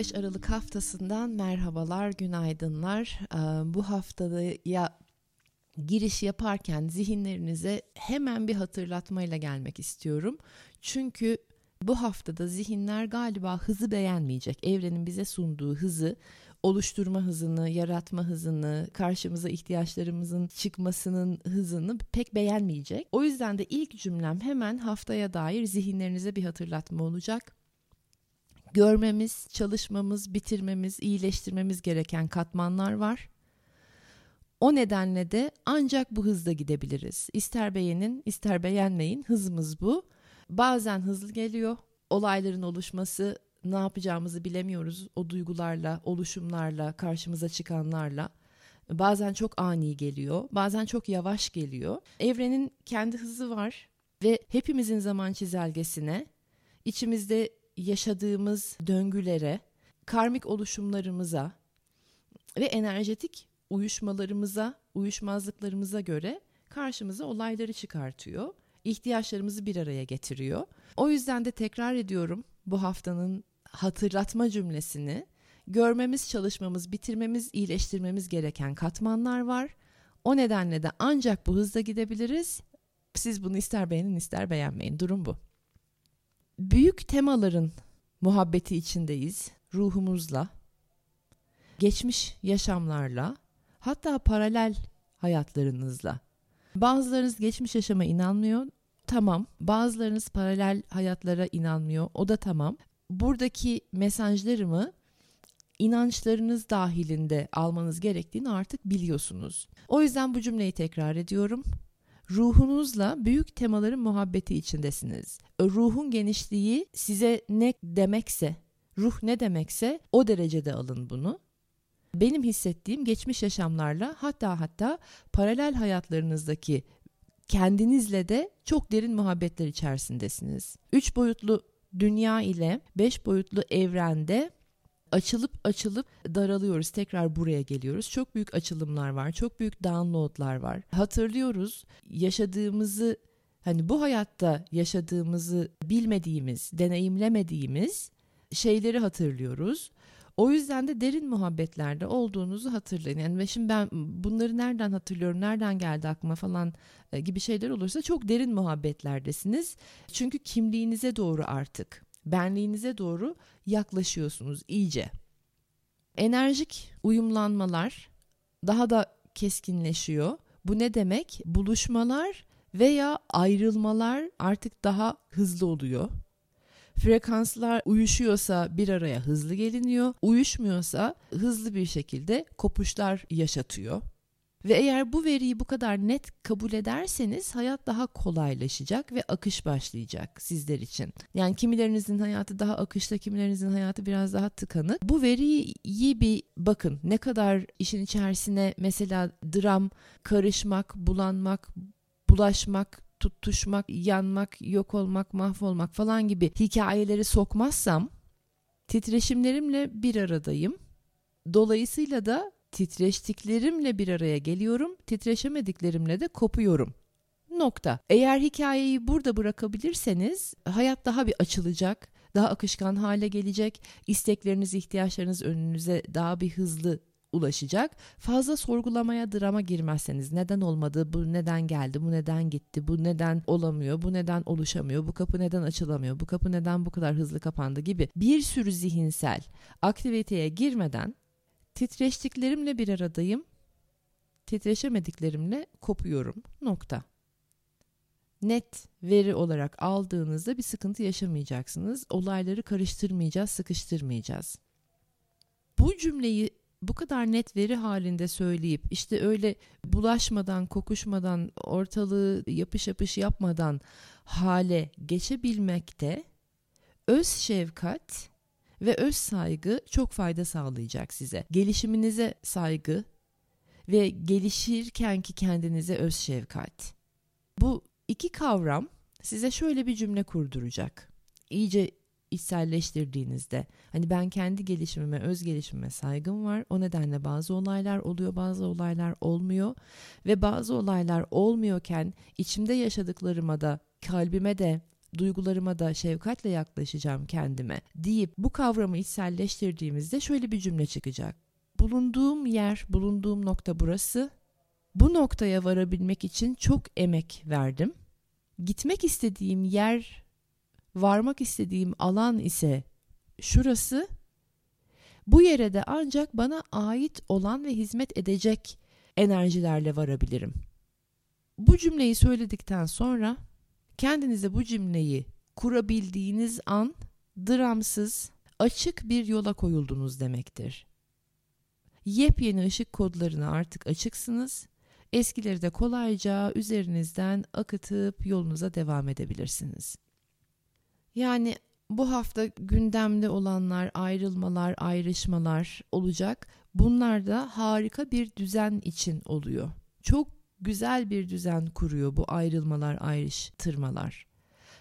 9-15 Aralık haftasından merhabalar, günaydınlar. Ee, bu haftada ya giriş yaparken zihinlerinize hemen bir hatırlatmayla gelmek istiyorum. Çünkü bu haftada zihinler galiba hızı beğenmeyecek. Evrenin bize sunduğu hızı, oluşturma hızını, yaratma hızını, karşımıza ihtiyaçlarımızın çıkmasının hızını pek beğenmeyecek. O yüzden de ilk cümlem hemen haftaya dair zihinlerinize bir hatırlatma olacak görmemiz, çalışmamız, bitirmemiz, iyileştirmemiz gereken katmanlar var. O nedenle de ancak bu hızda gidebiliriz. İster beğenin, ister beğenmeyin hızımız bu. Bazen hızlı geliyor. Olayların oluşması ne yapacağımızı bilemiyoruz. O duygularla, oluşumlarla, karşımıza çıkanlarla. Bazen çok ani geliyor, bazen çok yavaş geliyor. Evrenin kendi hızı var ve hepimizin zaman çizelgesine içimizde yaşadığımız döngülere, karmik oluşumlarımıza ve enerjetik uyuşmalarımıza, uyuşmazlıklarımıza göre karşımıza olayları çıkartıyor. ihtiyaçlarımızı bir araya getiriyor. O yüzden de tekrar ediyorum bu haftanın hatırlatma cümlesini. Görmemiz, çalışmamız, bitirmemiz, iyileştirmemiz gereken katmanlar var. O nedenle de ancak bu hızla gidebiliriz. Siz bunu ister beğenin ister beğenmeyin. Durum bu büyük temaların muhabbeti içindeyiz ruhumuzla, geçmiş yaşamlarla, hatta paralel hayatlarınızla. Bazılarınız geçmiş yaşama inanmıyor, tamam. Bazılarınız paralel hayatlara inanmıyor, o da tamam. Buradaki mesajlarımı inançlarınız dahilinde almanız gerektiğini artık biliyorsunuz. O yüzden bu cümleyi tekrar ediyorum ruhunuzla büyük temaların muhabbeti içindesiniz. Ruhun genişliği size ne demekse, ruh ne demekse o derecede alın bunu. Benim hissettiğim geçmiş yaşamlarla hatta hatta paralel hayatlarınızdaki kendinizle de çok derin muhabbetler içerisindesiniz. Üç boyutlu dünya ile beş boyutlu evrende açılıp açılıp daralıyoruz. Tekrar buraya geliyoruz. Çok büyük açılımlar var. Çok büyük downloadlar var. Hatırlıyoruz yaşadığımızı hani bu hayatta yaşadığımızı bilmediğimiz, deneyimlemediğimiz şeyleri hatırlıyoruz. O yüzden de derin muhabbetlerde olduğunuzu hatırlayın. Yani ve şimdi ben bunları nereden hatırlıyorum, nereden geldi aklıma falan e, gibi şeyler olursa çok derin muhabbetlerdesiniz. Çünkü kimliğinize doğru artık benliğinize doğru yaklaşıyorsunuz iyice. Enerjik uyumlanmalar daha da keskinleşiyor. Bu ne demek? Buluşmalar veya ayrılmalar artık daha hızlı oluyor. Frekanslar uyuşuyorsa bir araya hızlı geliniyor, uyuşmuyorsa hızlı bir şekilde kopuşlar yaşatıyor. Ve eğer bu veriyi bu kadar net kabul ederseniz hayat daha kolaylaşacak ve akış başlayacak sizler için. Yani kimilerinizin hayatı daha akışta, kimilerinizin hayatı biraz daha tıkanık. Bu veriyi bir bakın ne kadar işin içerisine mesela dram, karışmak, bulanmak, bulaşmak, tutuşmak, yanmak, yok olmak, mahvolmak falan gibi hikayeleri sokmazsam titreşimlerimle bir aradayım. Dolayısıyla da titreştiklerimle bir araya geliyorum, titreşemediklerimle de kopuyorum. Nokta. Eğer hikayeyi burada bırakabilirseniz hayat daha bir açılacak, daha akışkan hale gelecek, istekleriniz, ihtiyaçlarınız önünüze daha bir hızlı ulaşacak. Fazla sorgulamaya, drama girmezseniz neden olmadı, bu neden geldi, bu neden gitti, bu neden olamıyor, bu neden oluşamıyor, bu kapı neden açılamıyor, bu kapı neden bu kadar hızlı kapandı gibi bir sürü zihinsel aktiviteye girmeden Titreştiklerimle bir aradayım. titreşemediklerimle kopuyorum. Nokta. Net veri olarak aldığınızda bir sıkıntı yaşamayacaksınız. Olayları karıştırmayacağız, sıkıştırmayacağız. Bu cümleyi bu kadar net veri halinde söyleyip işte öyle bulaşmadan, kokuşmadan, ortalığı yapış yapış yapmadan hale geçebilmekte öz şefkat ve öz saygı çok fayda sağlayacak size. Gelişiminize saygı ve gelişirkenki kendinize öz şefkat. Bu iki kavram size şöyle bir cümle kurduracak. İyice içselleştirdiğinizde hani ben kendi gelişimime, öz gelişimime saygım var. O nedenle bazı olaylar oluyor, bazı olaylar olmuyor ve bazı olaylar olmuyorken içimde yaşadıklarıma da kalbime de duygularıma da şefkatle yaklaşacağım kendime deyip bu kavramı içselleştirdiğimizde şöyle bir cümle çıkacak. Bulunduğum yer, bulunduğum nokta burası. Bu noktaya varabilmek için çok emek verdim. Gitmek istediğim yer, varmak istediğim alan ise şurası. Bu yere de ancak bana ait olan ve hizmet edecek enerjilerle varabilirim. Bu cümleyi söyledikten sonra Kendinize bu cümleyi kurabildiğiniz an dramsız, açık bir yola koyuldunuz demektir. Yepyeni ışık kodlarına artık açıksınız. Eskileri de kolayca üzerinizden akıtıp yolunuza devam edebilirsiniz. Yani bu hafta gündemde olanlar, ayrılmalar, ayrışmalar olacak. Bunlar da harika bir düzen için oluyor. Çok güzel bir düzen kuruyor bu ayrılmalar, ayrıştırmalar.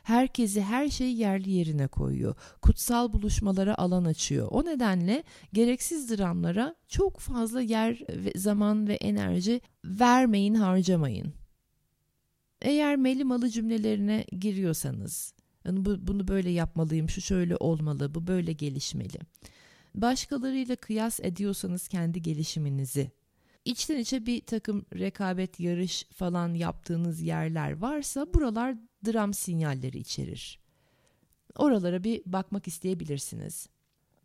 Herkesi her şeyi yerli yerine koyuyor. Kutsal buluşmalara alan açıyor. O nedenle gereksiz dramlara çok fazla yer zaman ve enerji vermeyin, harcamayın. Eğer melimalı cümlelerine giriyorsanız, yani bu, bunu böyle yapmalıyım, şu şöyle olmalı, bu böyle gelişmeli. Başkalarıyla kıyas ediyorsanız kendi gelişiminizi içten içe bir takım rekabet, yarış falan yaptığınız yerler varsa buralar dram sinyalleri içerir. Oralara bir bakmak isteyebilirsiniz.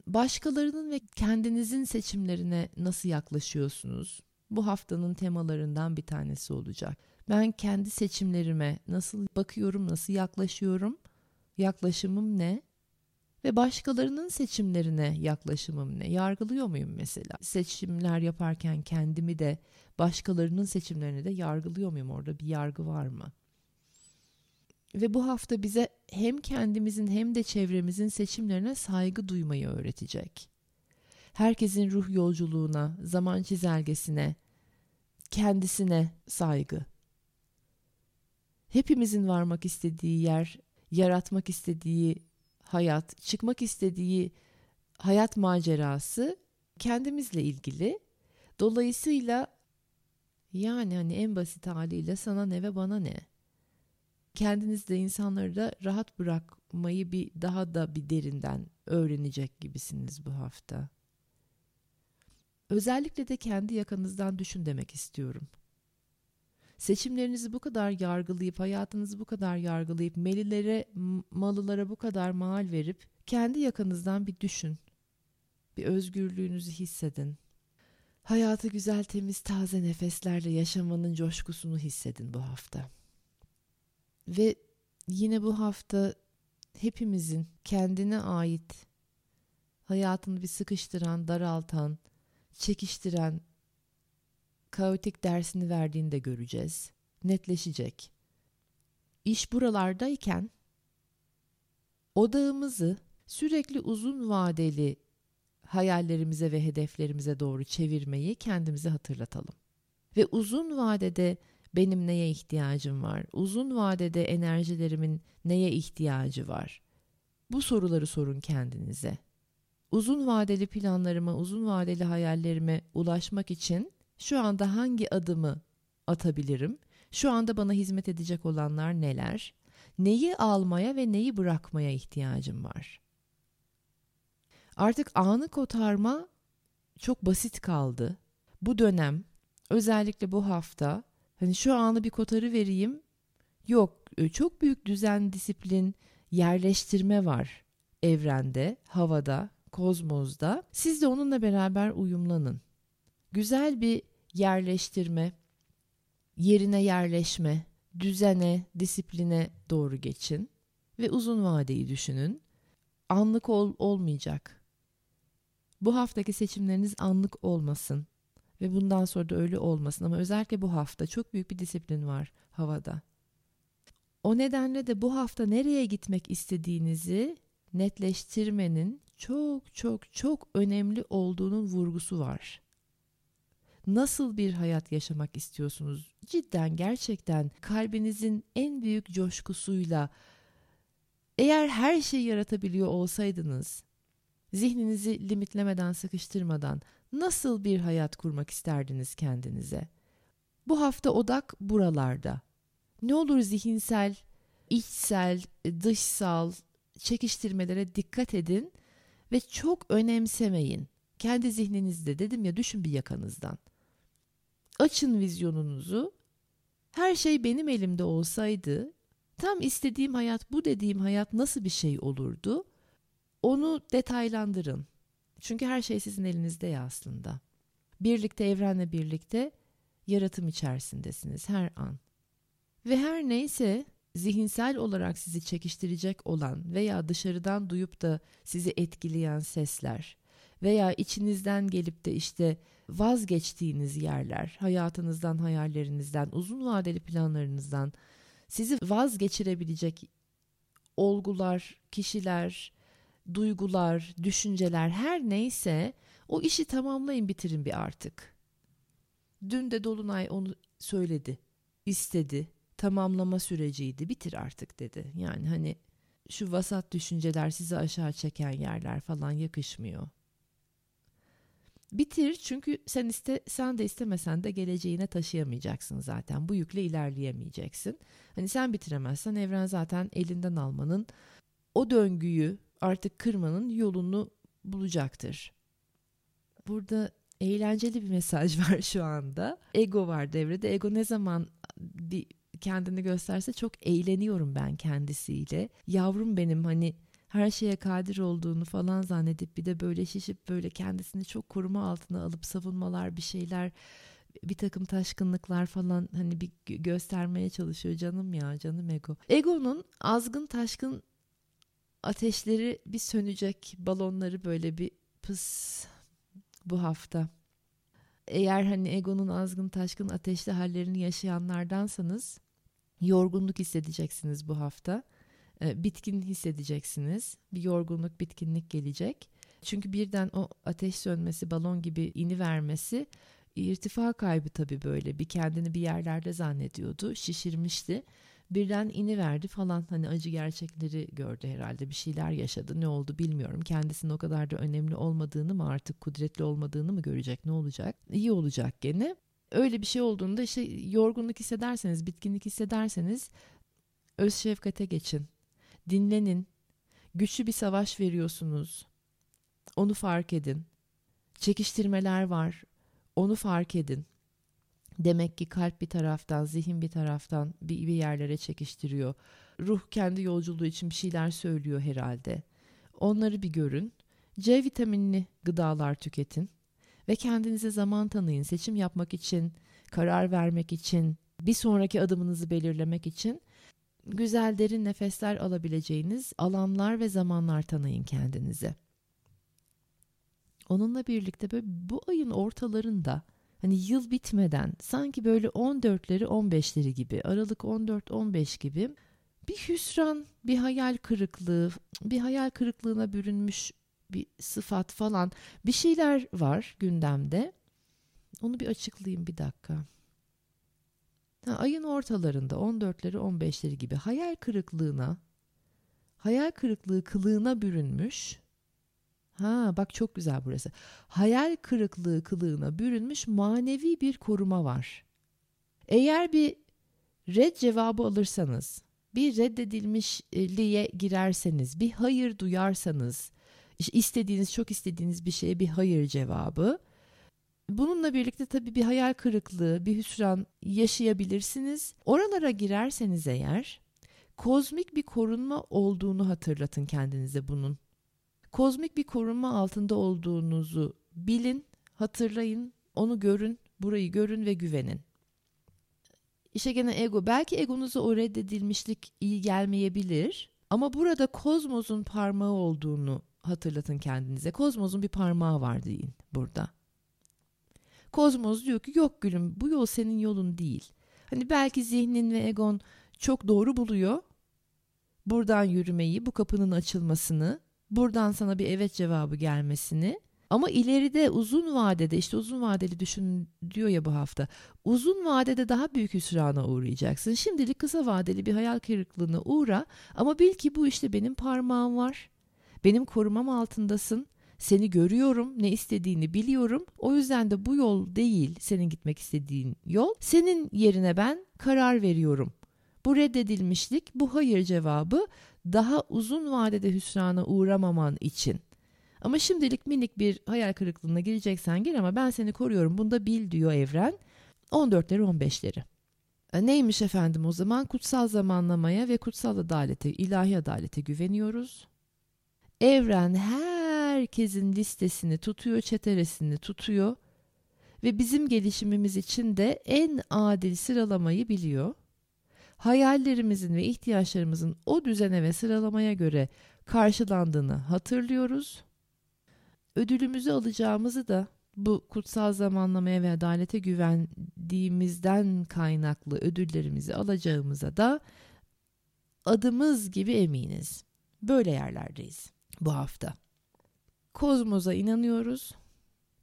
Başkalarının ve kendinizin seçimlerine nasıl yaklaşıyorsunuz? Bu haftanın temalarından bir tanesi olacak. Ben kendi seçimlerime nasıl bakıyorum, nasıl yaklaşıyorum? Yaklaşımım ne? Ve başkalarının seçimlerine yaklaşımım ne? Yargılıyor muyum mesela? Seçimler yaparken kendimi de başkalarının seçimlerini de yargılıyor muyum? Orada bir yargı var mı? Ve bu hafta bize hem kendimizin hem de çevremizin seçimlerine saygı duymayı öğretecek. Herkesin ruh yolculuğuna, zaman çizelgesine, kendisine saygı. Hepimizin varmak istediği yer, yaratmak istediği hayat, çıkmak istediği hayat macerası kendimizle ilgili. Dolayısıyla yani hani en basit haliyle sana ne ve bana ne? Kendinizde insanları da rahat bırakmayı bir daha da bir derinden öğrenecek gibisiniz bu hafta. Özellikle de kendi yakanızdan düşün demek istiyorum. Seçimlerinizi bu kadar yargılayıp, hayatınızı bu kadar yargılayıp, melilere, malılara bu kadar mal verip kendi yakanızdan bir düşün. Bir özgürlüğünüzü hissedin. Hayatı güzel, temiz, taze nefeslerle yaşamanın coşkusunu hissedin bu hafta. Ve yine bu hafta hepimizin kendine ait hayatını bir sıkıştıran, daraltan, çekiştiren kaotik dersini verdiğini de göreceğiz. Netleşecek. İş buralardayken odağımızı sürekli uzun vadeli hayallerimize ve hedeflerimize doğru çevirmeyi kendimize hatırlatalım. Ve uzun vadede benim neye ihtiyacım var? Uzun vadede enerjilerimin neye ihtiyacı var? Bu soruları sorun kendinize. Uzun vadeli planlarıma, uzun vadeli hayallerime ulaşmak için şu anda hangi adımı atabilirim? Şu anda bana hizmet edecek olanlar neler? Neyi almaya ve neyi bırakmaya ihtiyacım var? Artık anı kotarma çok basit kaldı. Bu dönem özellikle bu hafta hani şu anı bir kotarı vereyim. Yok e, çok büyük düzen, disiplin, yerleştirme var evrende, havada, kozmozda. Siz de onunla beraber uyumlanın güzel bir yerleştirme, yerine yerleşme, düzene, disipline doğru geçin ve uzun vadeyi düşünün. Anlık ol, olmayacak. Bu haftaki seçimleriniz anlık olmasın ve bundan sonra da öyle olmasın ama özellikle bu hafta çok büyük bir disiplin var havada. O nedenle de bu hafta nereye gitmek istediğinizi netleştirmenin çok çok çok önemli olduğunun vurgusu var. Nasıl bir hayat yaşamak istiyorsunuz? Cidden gerçekten kalbinizin en büyük coşkusuyla eğer her şeyi yaratabiliyor olsaydınız, zihninizi limitlemeden, sıkıştırmadan nasıl bir hayat kurmak isterdiniz kendinize? Bu hafta odak buralarda. Ne olur zihinsel, içsel, dışsal çekiştirmelere dikkat edin ve çok önemsemeyin. Kendi zihninizde dedim ya düşün bir yakanızdan. Açın vizyonunuzu. Her şey benim elimde olsaydı tam istediğim hayat bu dediğim hayat nasıl bir şey olurdu? Onu detaylandırın. Çünkü her şey sizin elinizde ya aslında. Birlikte evrenle birlikte yaratım içerisindesiniz her an. Ve her neyse zihinsel olarak sizi çekiştirecek olan veya dışarıdan duyup da sizi etkileyen sesler veya içinizden gelip de işte vazgeçtiğiniz yerler, hayatınızdan, hayallerinizden, uzun vadeli planlarınızdan sizi vazgeçirebilecek olgular, kişiler, duygular, düşünceler her neyse o işi tamamlayın bitirin bir artık. Dün de Dolunay onu söyledi, istedi, tamamlama süreciydi, bitir artık dedi. Yani hani şu vasat düşünceler sizi aşağı çeken yerler falan yakışmıyor. Bitir çünkü sen iste sen de istemesen de geleceğine taşıyamayacaksın zaten. Bu yükle ilerleyemeyeceksin. Hani sen bitiremezsen evren zaten elinden almanın o döngüyü artık kırmanın yolunu bulacaktır. Burada eğlenceli bir mesaj var şu anda. Ego var devrede. Ego ne zaman bir kendini gösterse çok eğleniyorum ben kendisiyle. Yavrum benim hani her şeye kadir olduğunu falan zannedip bir de böyle şişip böyle kendisini çok koruma altına alıp savunmalar bir şeyler bir takım taşkınlıklar falan hani bir göstermeye çalışıyor canım ya canım ego. Ego'nun azgın taşkın ateşleri bir sönecek balonları böyle bir pıs bu hafta. Eğer hani egonun azgın taşkın ateşli hallerini yaşayanlardansanız yorgunluk hissedeceksiniz bu hafta. E, bitkin hissedeceksiniz. Bir yorgunluk, bitkinlik gelecek. Çünkü birden o ateş sönmesi, balon gibi ini vermesi irtifa kaybı tabii böyle. Bir kendini bir yerlerde zannediyordu, şişirmişti. Birden ini verdi falan hani acı gerçekleri gördü herhalde bir şeyler yaşadı ne oldu bilmiyorum kendisinin o kadar da önemli olmadığını mı artık kudretli olmadığını mı görecek ne olacak iyi olacak gene öyle bir şey olduğunda işte yorgunluk hissederseniz bitkinlik hissederseniz öz şefkate geçin Dinlenin. Güçlü bir savaş veriyorsunuz. Onu fark edin. Çekiştirmeler var. Onu fark edin. Demek ki kalp bir taraftan, zihin bir taraftan bir, bir yerlere çekiştiriyor. Ruh kendi yolculuğu için bir şeyler söylüyor herhalde. Onları bir görün. C vitaminli gıdalar tüketin ve kendinize zaman tanıyın. Seçim yapmak için, karar vermek için, bir sonraki adımınızı belirlemek için güzel derin nefesler alabileceğiniz alanlar ve zamanlar tanıyın kendinize. Onunla birlikte böyle bu ayın ortalarında hani yıl bitmeden sanki böyle 14'leri 15'leri gibi Aralık 14-15 gibi bir hüsran, bir hayal kırıklığı, bir hayal kırıklığına bürünmüş bir sıfat falan bir şeyler var gündemde. Onu bir açıklayayım bir dakika. Ayın ortalarında 14'leri 15'leri gibi hayal kırıklığına hayal kırıklığı kılığına bürünmüş ha bak çok güzel burası hayal kırıklığı kılığına bürünmüş manevi bir koruma var. Eğer bir red cevabı alırsanız bir reddedilmişliğe girerseniz bir hayır duyarsanız istediğiniz çok istediğiniz bir şeye bir hayır cevabı Bununla birlikte tabii bir hayal kırıklığı, bir hüsran yaşayabilirsiniz. Oralara girerseniz eğer kozmik bir korunma olduğunu hatırlatın kendinize bunun. Kozmik bir korunma altında olduğunuzu bilin, hatırlayın, onu görün. Burayı görün ve güvenin. İşte gene ego. Belki egonuza o reddedilmişlik iyi gelmeyebilir. Ama burada kozmosun parmağı olduğunu hatırlatın kendinize. Kozmosun bir parmağı var deyin burada. Kozmos diyor ki yok gülüm bu yol senin yolun değil. Hani belki zihnin ve egon çok doğru buluyor. Buradan yürümeyi, bu kapının açılmasını, buradan sana bir evet cevabı gelmesini ama ileride uzun vadede işte uzun vadeli düşün diyor ya bu hafta. Uzun vadede daha büyük hüsrana uğrayacaksın. Şimdilik kısa vadeli bir hayal kırıklığına uğra ama bil ki bu işte benim parmağım var. Benim korumam altındasın. Seni görüyorum, ne istediğini biliyorum. O yüzden de bu yol değil senin gitmek istediğin yol. Senin yerine ben karar veriyorum. Bu reddedilmişlik, bu hayır cevabı daha uzun vadede hüsrana uğramaman için. Ama şimdilik minik bir hayal kırıklığına gireceksen gir ama ben seni koruyorum. Bunda bil diyor evren. 14'leri 15'leri. E, neymiş efendim o zaman? Kutsal zamanlamaya ve kutsal adalete, ilahi adalete güveniyoruz. Evren herkesin listesini tutuyor, çeteresini tutuyor ve bizim gelişimimiz için de en adil sıralamayı biliyor. Hayallerimizin ve ihtiyaçlarımızın o düzene ve sıralamaya göre karşılandığını hatırlıyoruz. Ödülümüzü alacağımızı da bu kutsal zamanlamaya ve adalete güvendiğimizden kaynaklı ödüllerimizi alacağımıza da adımız gibi eminiz. Böyle yerlerdeyiz bu hafta. Kozmoza inanıyoruz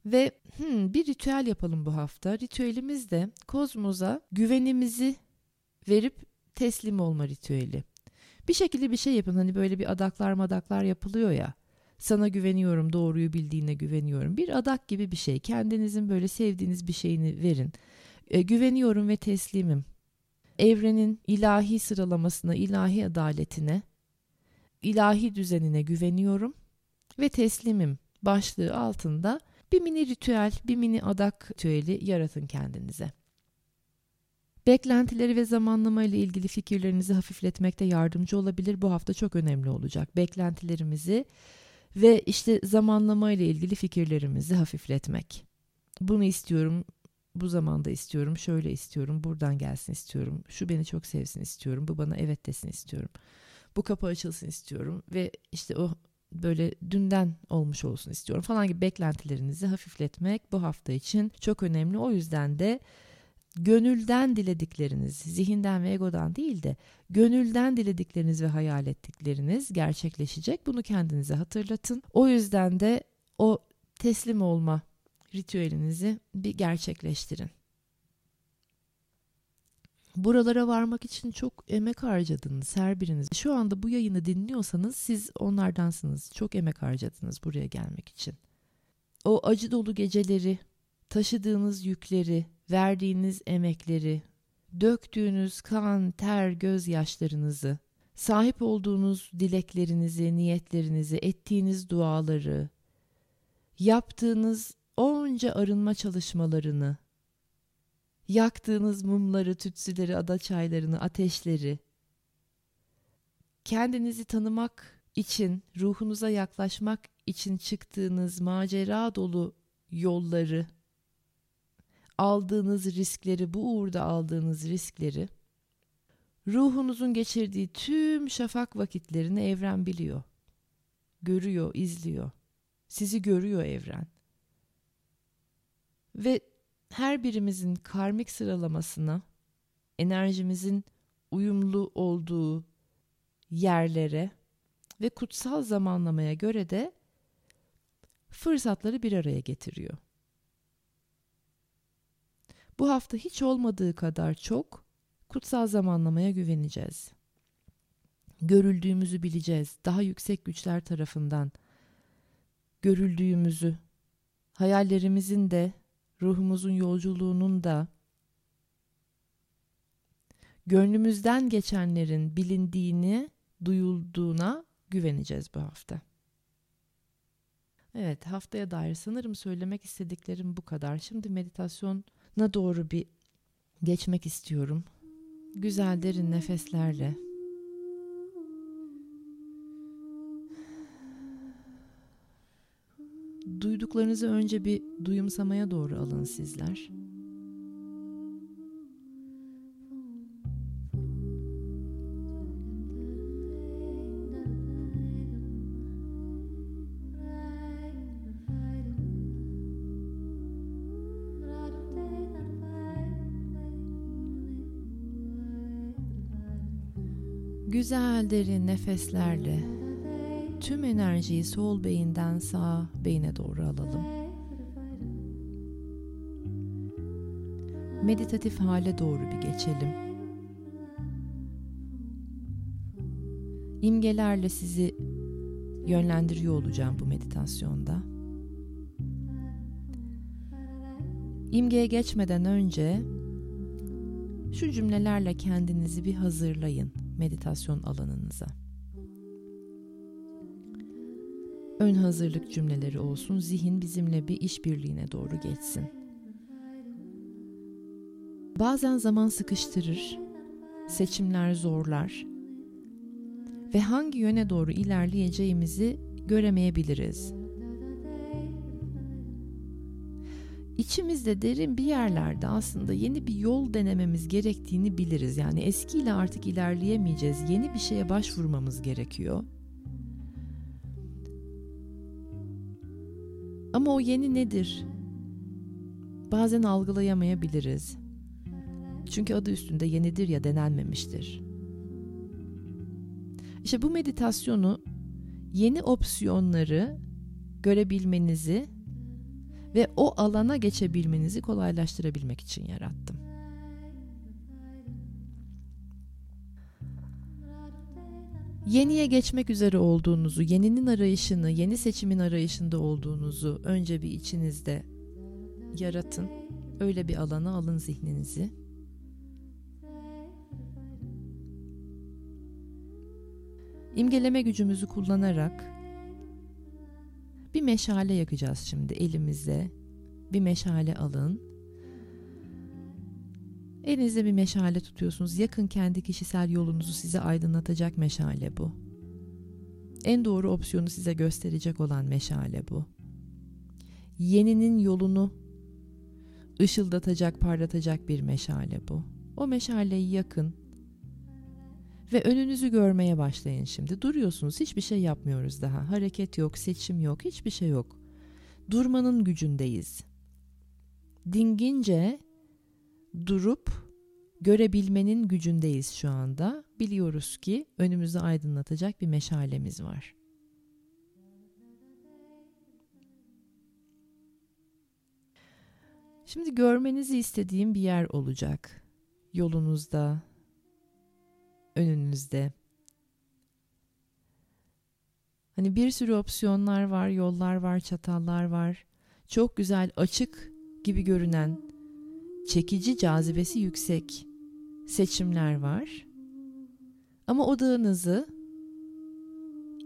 ve hmm, bir ritüel yapalım bu hafta. Ritüelimiz de kozmoza güvenimizi verip teslim olma ritüeli. Bir şekilde bir şey yapın. Hani böyle bir adaklar madaklar yapılıyor ya. Sana güveniyorum, doğruyu bildiğine güveniyorum. Bir adak gibi bir şey. Kendinizin böyle sevdiğiniz bir şeyini verin. E, güveniyorum ve teslimim. Evrenin ilahi sıralamasına, ilahi adaletine, ilahi düzenine güveniyorum ve teslimim başlığı altında bir mini ritüel, bir mini adak ritüeli yaratın kendinize. Beklentileri ve zamanlama ile ilgili fikirlerinizi hafifletmekte yardımcı olabilir. Bu hafta çok önemli olacak. Beklentilerimizi ve işte zamanlama ile ilgili fikirlerimizi hafifletmek. Bunu istiyorum, bu zamanda istiyorum, şöyle istiyorum, buradan gelsin istiyorum, şu beni çok sevsin istiyorum, bu bana evet desin istiyorum. Bu kapı açılsın istiyorum ve işte o böyle dünden olmuş olsun istiyorum falan gibi beklentilerinizi hafifletmek bu hafta için çok önemli. O yüzden de gönülden diledikleriniz, zihinden ve egodan değil de gönülden diledikleriniz ve hayal ettikleriniz gerçekleşecek. Bunu kendinize hatırlatın. O yüzden de o teslim olma ritüelinizi bir gerçekleştirin. Buralara varmak için çok emek harcadınız her biriniz. Şu anda bu yayını dinliyorsanız siz onlardansınız. Çok emek harcadınız buraya gelmek için. O acı dolu geceleri, taşıdığınız yükleri, verdiğiniz emekleri, döktüğünüz kan, ter, gözyaşlarınızı, sahip olduğunuz dileklerinizi, niyetlerinizi, ettiğiniz duaları, yaptığınız onca arınma çalışmalarını, yaktığınız mumları, tütsüleri, ada çaylarını, ateşleri, kendinizi tanımak için, ruhunuza yaklaşmak için çıktığınız macera dolu yolları, aldığınız riskleri, bu uğurda aldığınız riskleri, ruhunuzun geçirdiği tüm şafak vakitlerini evren biliyor. Görüyor, izliyor. Sizi görüyor evren. Ve her birimizin karmik sıralamasına, enerjimizin uyumlu olduğu yerlere ve kutsal zamanlamaya göre de fırsatları bir araya getiriyor. Bu hafta hiç olmadığı kadar çok kutsal zamanlamaya güveneceğiz. Görüldüğümüzü bileceğiz. Daha yüksek güçler tarafından görüldüğümüzü, hayallerimizin de, ruhumuzun yolculuğunun da gönlümüzden geçenlerin bilindiğini, duyulduğuna güveneceğiz bu hafta. Evet, haftaya dair sanırım söylemek istediklerim bu kadar. Şimdi meditasyon na doğru bir geçmek istiyorum. Güzel derin nefeslerle. duyduklarınızı önce bir duyumsamaya doğru alın sizler. Güzel derin nefeslerle tüm enerjiyi sol beyinden sağ beyine doğru alalım. Meditatif hale doğru bir geçelim. İmgelerle sizi yönlendiriyor olacağım bu meditasyonda. İmgeye geçmeden önce şu cümlelerle kendinizi bir hazırlayın meditasyon alanınıza. Ön hazırlık cümleleri olsun, zihin bizimle bir işbirliğine doğru geçsin. Bazen zaman sıkıştırır, seçimler zorlar ve hangi yöne doğru ilerleyeceğimizi göremeyebiliriz. İçimizde derin bir yerlerde aslında yeni bir yol denememiz gerektiğini biliriz. Yani eskiyle artık ilerleyemeyeceğiz. Yeni bir şeye başvurmamız gerekiyor. Ama o yeni nedir? Bazen algılayamayabiliriz. Çünkü adı üstünde yenidir ya denenmemiştir. İşte bu meditasyonu yeni opsiyonları görebilmenizi ve o alana geçebilmenizi kolaylaştırabilmek için yarattım. Yeniye geçmek üzere olduğunuzu, yeninin arayışını, yeni seçimin arayışında olduğunuzu önce bir içinizde yaratın. Öyle bir alana alın zihninizi. İmgeleme gücümüzü kullanarak bir meşale yakacağız şimdi elimize. Bir meşale alın. Elinizde bir meşale tutuyorsunuz. Yakın kendi kişisel yolunuzu size aydınlatacak meşale bu. En doğru opsiyonu size gösterecek olan meşale bu. Yeninin yolunu ışıldatacak, parlatacak bir meşale bu. O meşaleyi yakın ve önünüzü görmeye başlayın şimdi. Duruyorsunuz, hiçbir şey yapmıyoruz daha. Hareket yok, seçim yok, hiçbir şey yok. Durmanın gücündeyiz. Dingince durup görebilmenin gücündeyiz şu anda. Biliyoruz ki önümüzü aydınlatacak bir meşalemiz var. Şimdi görmenizi istediğim bir yer olacak. Yolunuzda, önünüzde. Hani bir sürü opsiyonlar var, yollar var, çatallar var. Çok güzel, açık gibi görünen, çekici, cazibesi yüksek seçimler var. Ama odağınızı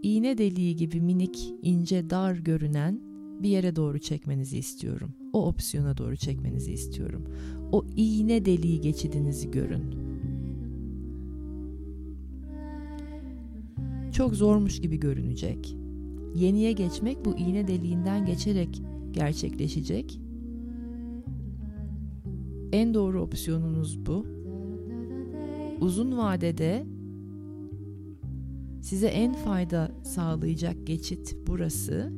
iğne deliği gibi minik, ince, dar görünen bir yere doğru çekmenizi istiyorum. O opsiyona doğru çekmenizi istiyorum. O iğne deliği geçidinizi görün. çok zormuş gibi görünecek. Yeniye geçmek bu iğne deliğinden geçerek gerçekleşecek. En doğru opsiyonunuz bu. Uzun vadede size en fayda sağlayacak geçit burası.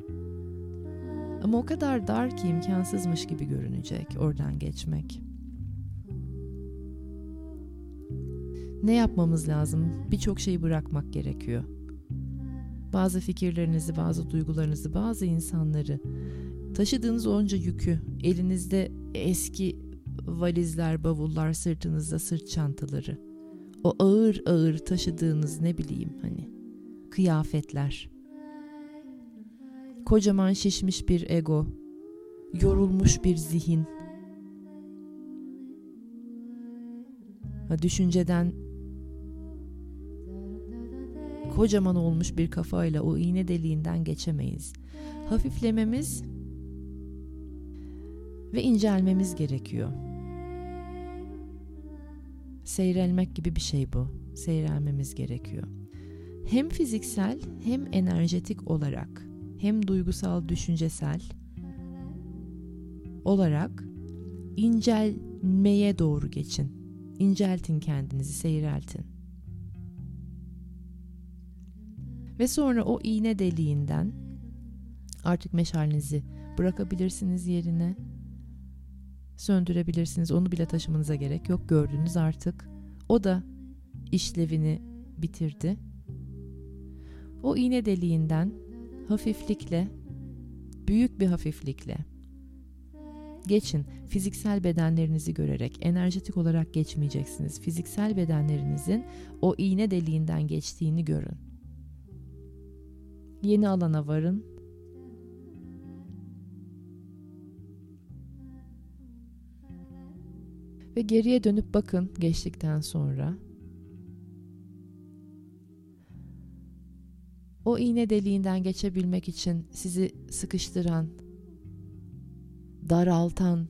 Ama o kadar dar ki imkansızmış gibi görünecek oradan geçmek. Ne yapmamız lazım? Birçok şeyi bırakmak gerekiyor bazı fikirlerinizi, bazı duygularınızı, bazı insanları, taşıdığınız onca yükü, elinizde eski valizler, bavullar, sırtınızda sırt çantaları, o ağır ağır taşıdığınız ne bileyim hani kıyafetler, kocaman şişmiş bir ego, yorulmuş bir zihin, düşünceden kocaman olmuş bir kafayla o iğne deliğinden geçemeyiz. Hafiflememiz ve incelmemiz gerekiyor. Seyrelmek gibi bir şey bu. Seyrelmemiz gerekiyor. Hem fiziksel hem enerjetik olarak hem duygusal düşüncesel olarak incelmeye doğru geçin. İnceltin kendinizi, seyreltin. Ve sonra o iğne deliğinden artık meşalinizi bırakabilirsiniz yerine. Söndürebilirsiniz. Onu bile taşımanıza gerek yok. Gördünüz artık. O da işlevini bitirdi. O iğne deliğinden hafiflikle, büyük bir hafiflikle geçin. Fiziksel bedenlerinizi görerek, enerjetik olarak geçmeyeceksiniz. Fiziksel bedenlerinizin o iğne deliğinden geçtiğini görün. Yeni alana varın. Ve geriye dönüp bakın geçtikten sonra. O iğne deliğinden geçebilmek için sizi sıkıştıran, daraltan,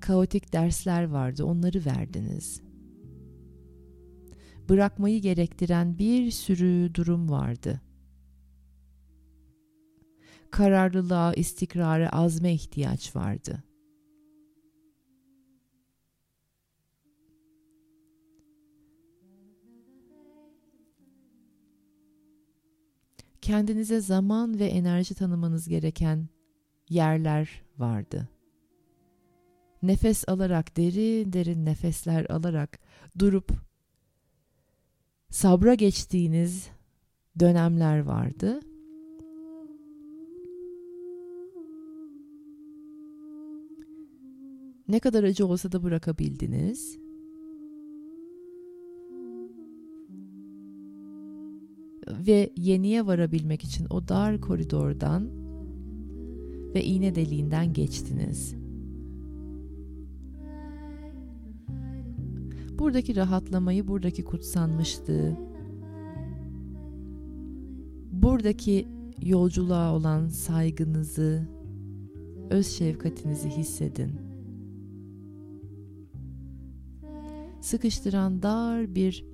kaotik dersler vardı. Onları verdiniz. Bırakmayı gerektiren bir sürü durum vardı. Kararlılığa, istikrara, azme ihtiyaç vardı. Kendinize zaman ve enerji tanımanız gereken yerler vardı. Nefes alarak derin derin nefesler alarak durup sabra geçtiğiniz dönemler vardı. Ne kadar acı olsa da bırakabildiniz. Ve yeniye varabilmek için o dar koridordan ve iğne deliğinden geçtiniz. Buradaki rahatlamayı, buradaki kutsanmışlığı, buradaki yolculuğa olan saygınızı, öz şefkatinizi hissedin. Sıkıştıran dar bir,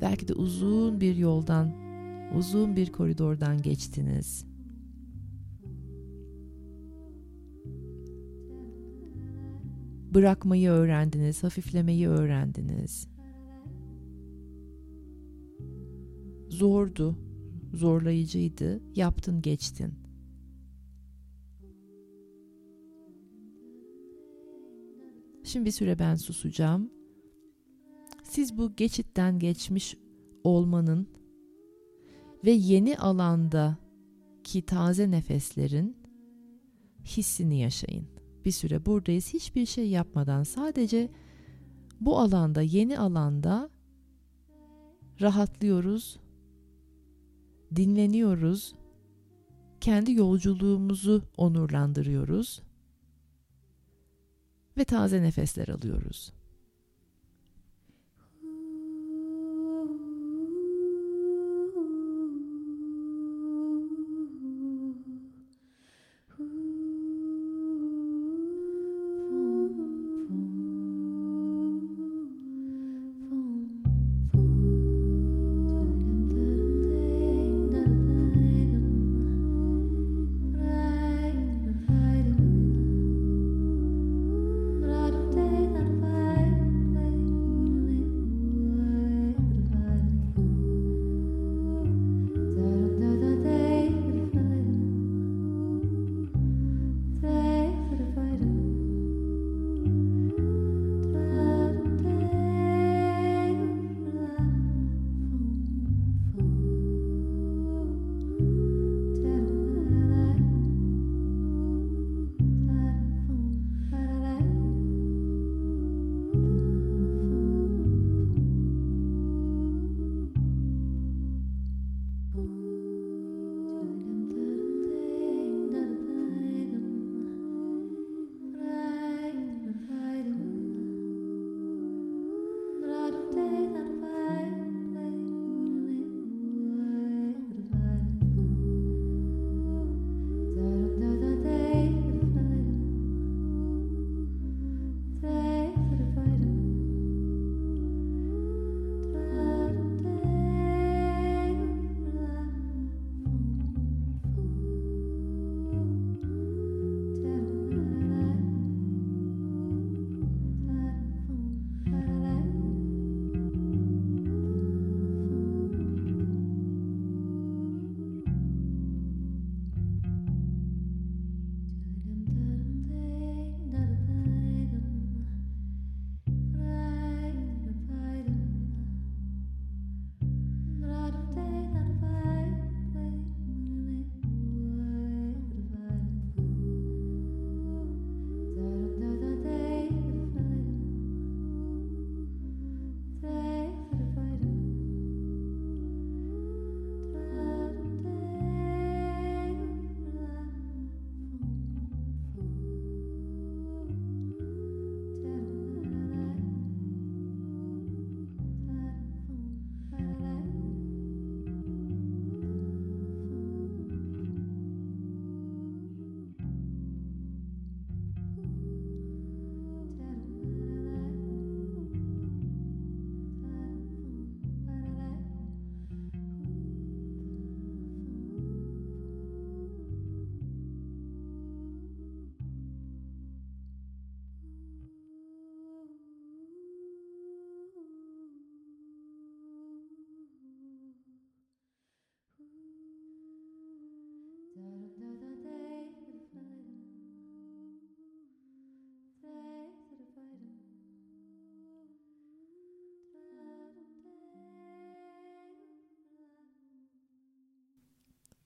belki de uzun bir yoldan, uzun bir koridordan geçtiniz. Bırakmayı öğrendiniz, hafiflemeyi öğrendiniz. Zordu, zorlayıcıydı. Yaptın, geçtin. Şimdi bir süre ben susacağım. Siz bu geçitten geçmiş olmanın ve yeni alanda ki taze nefeslerin hissini yaşayın. Bir süre buradayız hiçbir şey yapmadan sadece bu alanda, yeni alanda rahatlıyoruz, dinleniyoruz, kendi yolculuğumuzu onurlandırıyoruz ve taze nefesler alıyoruz.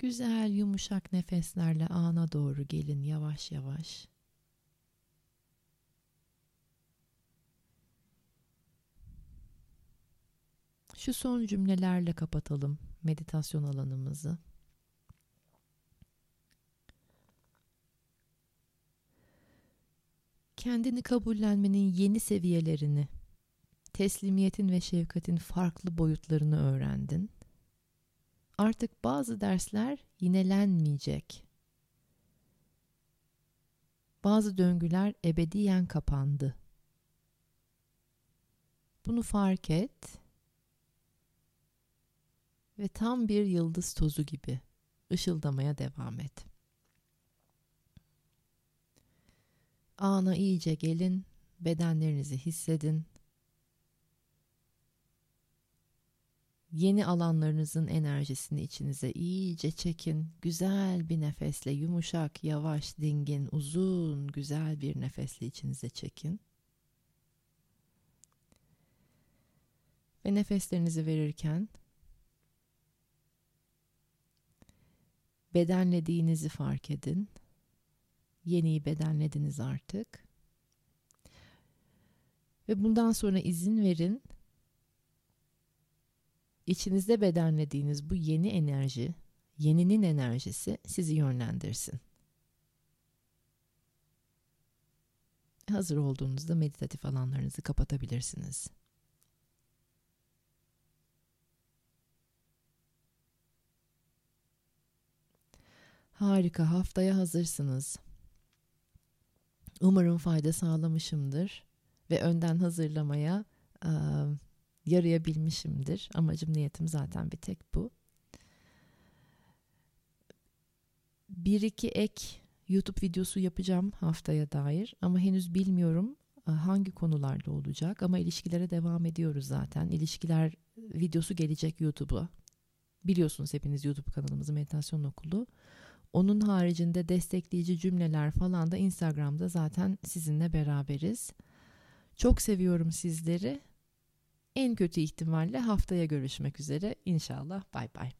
Güzel yumuşak nefeslerle ana doğru gelin yavaş yavaş. Şu son cümlelerle kapatalım meditasyon alanımızı. Kendini kabullenmenin yeni seviyelerini, teslimiyetin ve şefkatin farklı boyutlarını öğrendin. Artık bazı dersler yinelenmeyecek. Bazı döngüler ebediyen kapandı. Bunu fark et ve tam bir yıldız tozu gibi ışıldamaya devam et. Ana iyice gelin, bedenlerinizi hissedin. Yeni alanlarınızın enerjisini içinize iyice çekin. Güzel bir nefesle, yumuşak, yavaş, dingin, uzun, güzel bir nefesle içinize çekin. Ve nefeslerinizi verirken bedenlediğinizi fark edin. Yeniyi bedenlediniz artık. Ve bundan sonra izin verin. İçinizde bedenlediğiniz bu yeni enerji, yeninin enerjisi sizi yönlendirsin. Hazır olduğunuzda meditatif alanlarınızı kapatabilirsiniz. Harika, haftaya hazırsınız. Umarım fayda sağlamışımdır ve önden hazırlamaya yarayabilmişimdir. Amacım niyetim zaten bir tek bu. Bir iki ek YouTube videosu yapacağım haftaya dair ama henüz bilmiyorum hangi konularda olacak ama ilişkilere devam ediyoruz zaten. İlişkiler videosu gelecek YouTube'a. Biliyorsunuz hepiniz YouTube kanalımızı Meditasyon Okulu. Onun haricinde destekleyici cümleler falan da Instagram'da zaten sizinle beraberiz. Çok seviyorum sizleri. En kötü ihtimalle haftaya görüşmek üzere. İnşallah bay bay.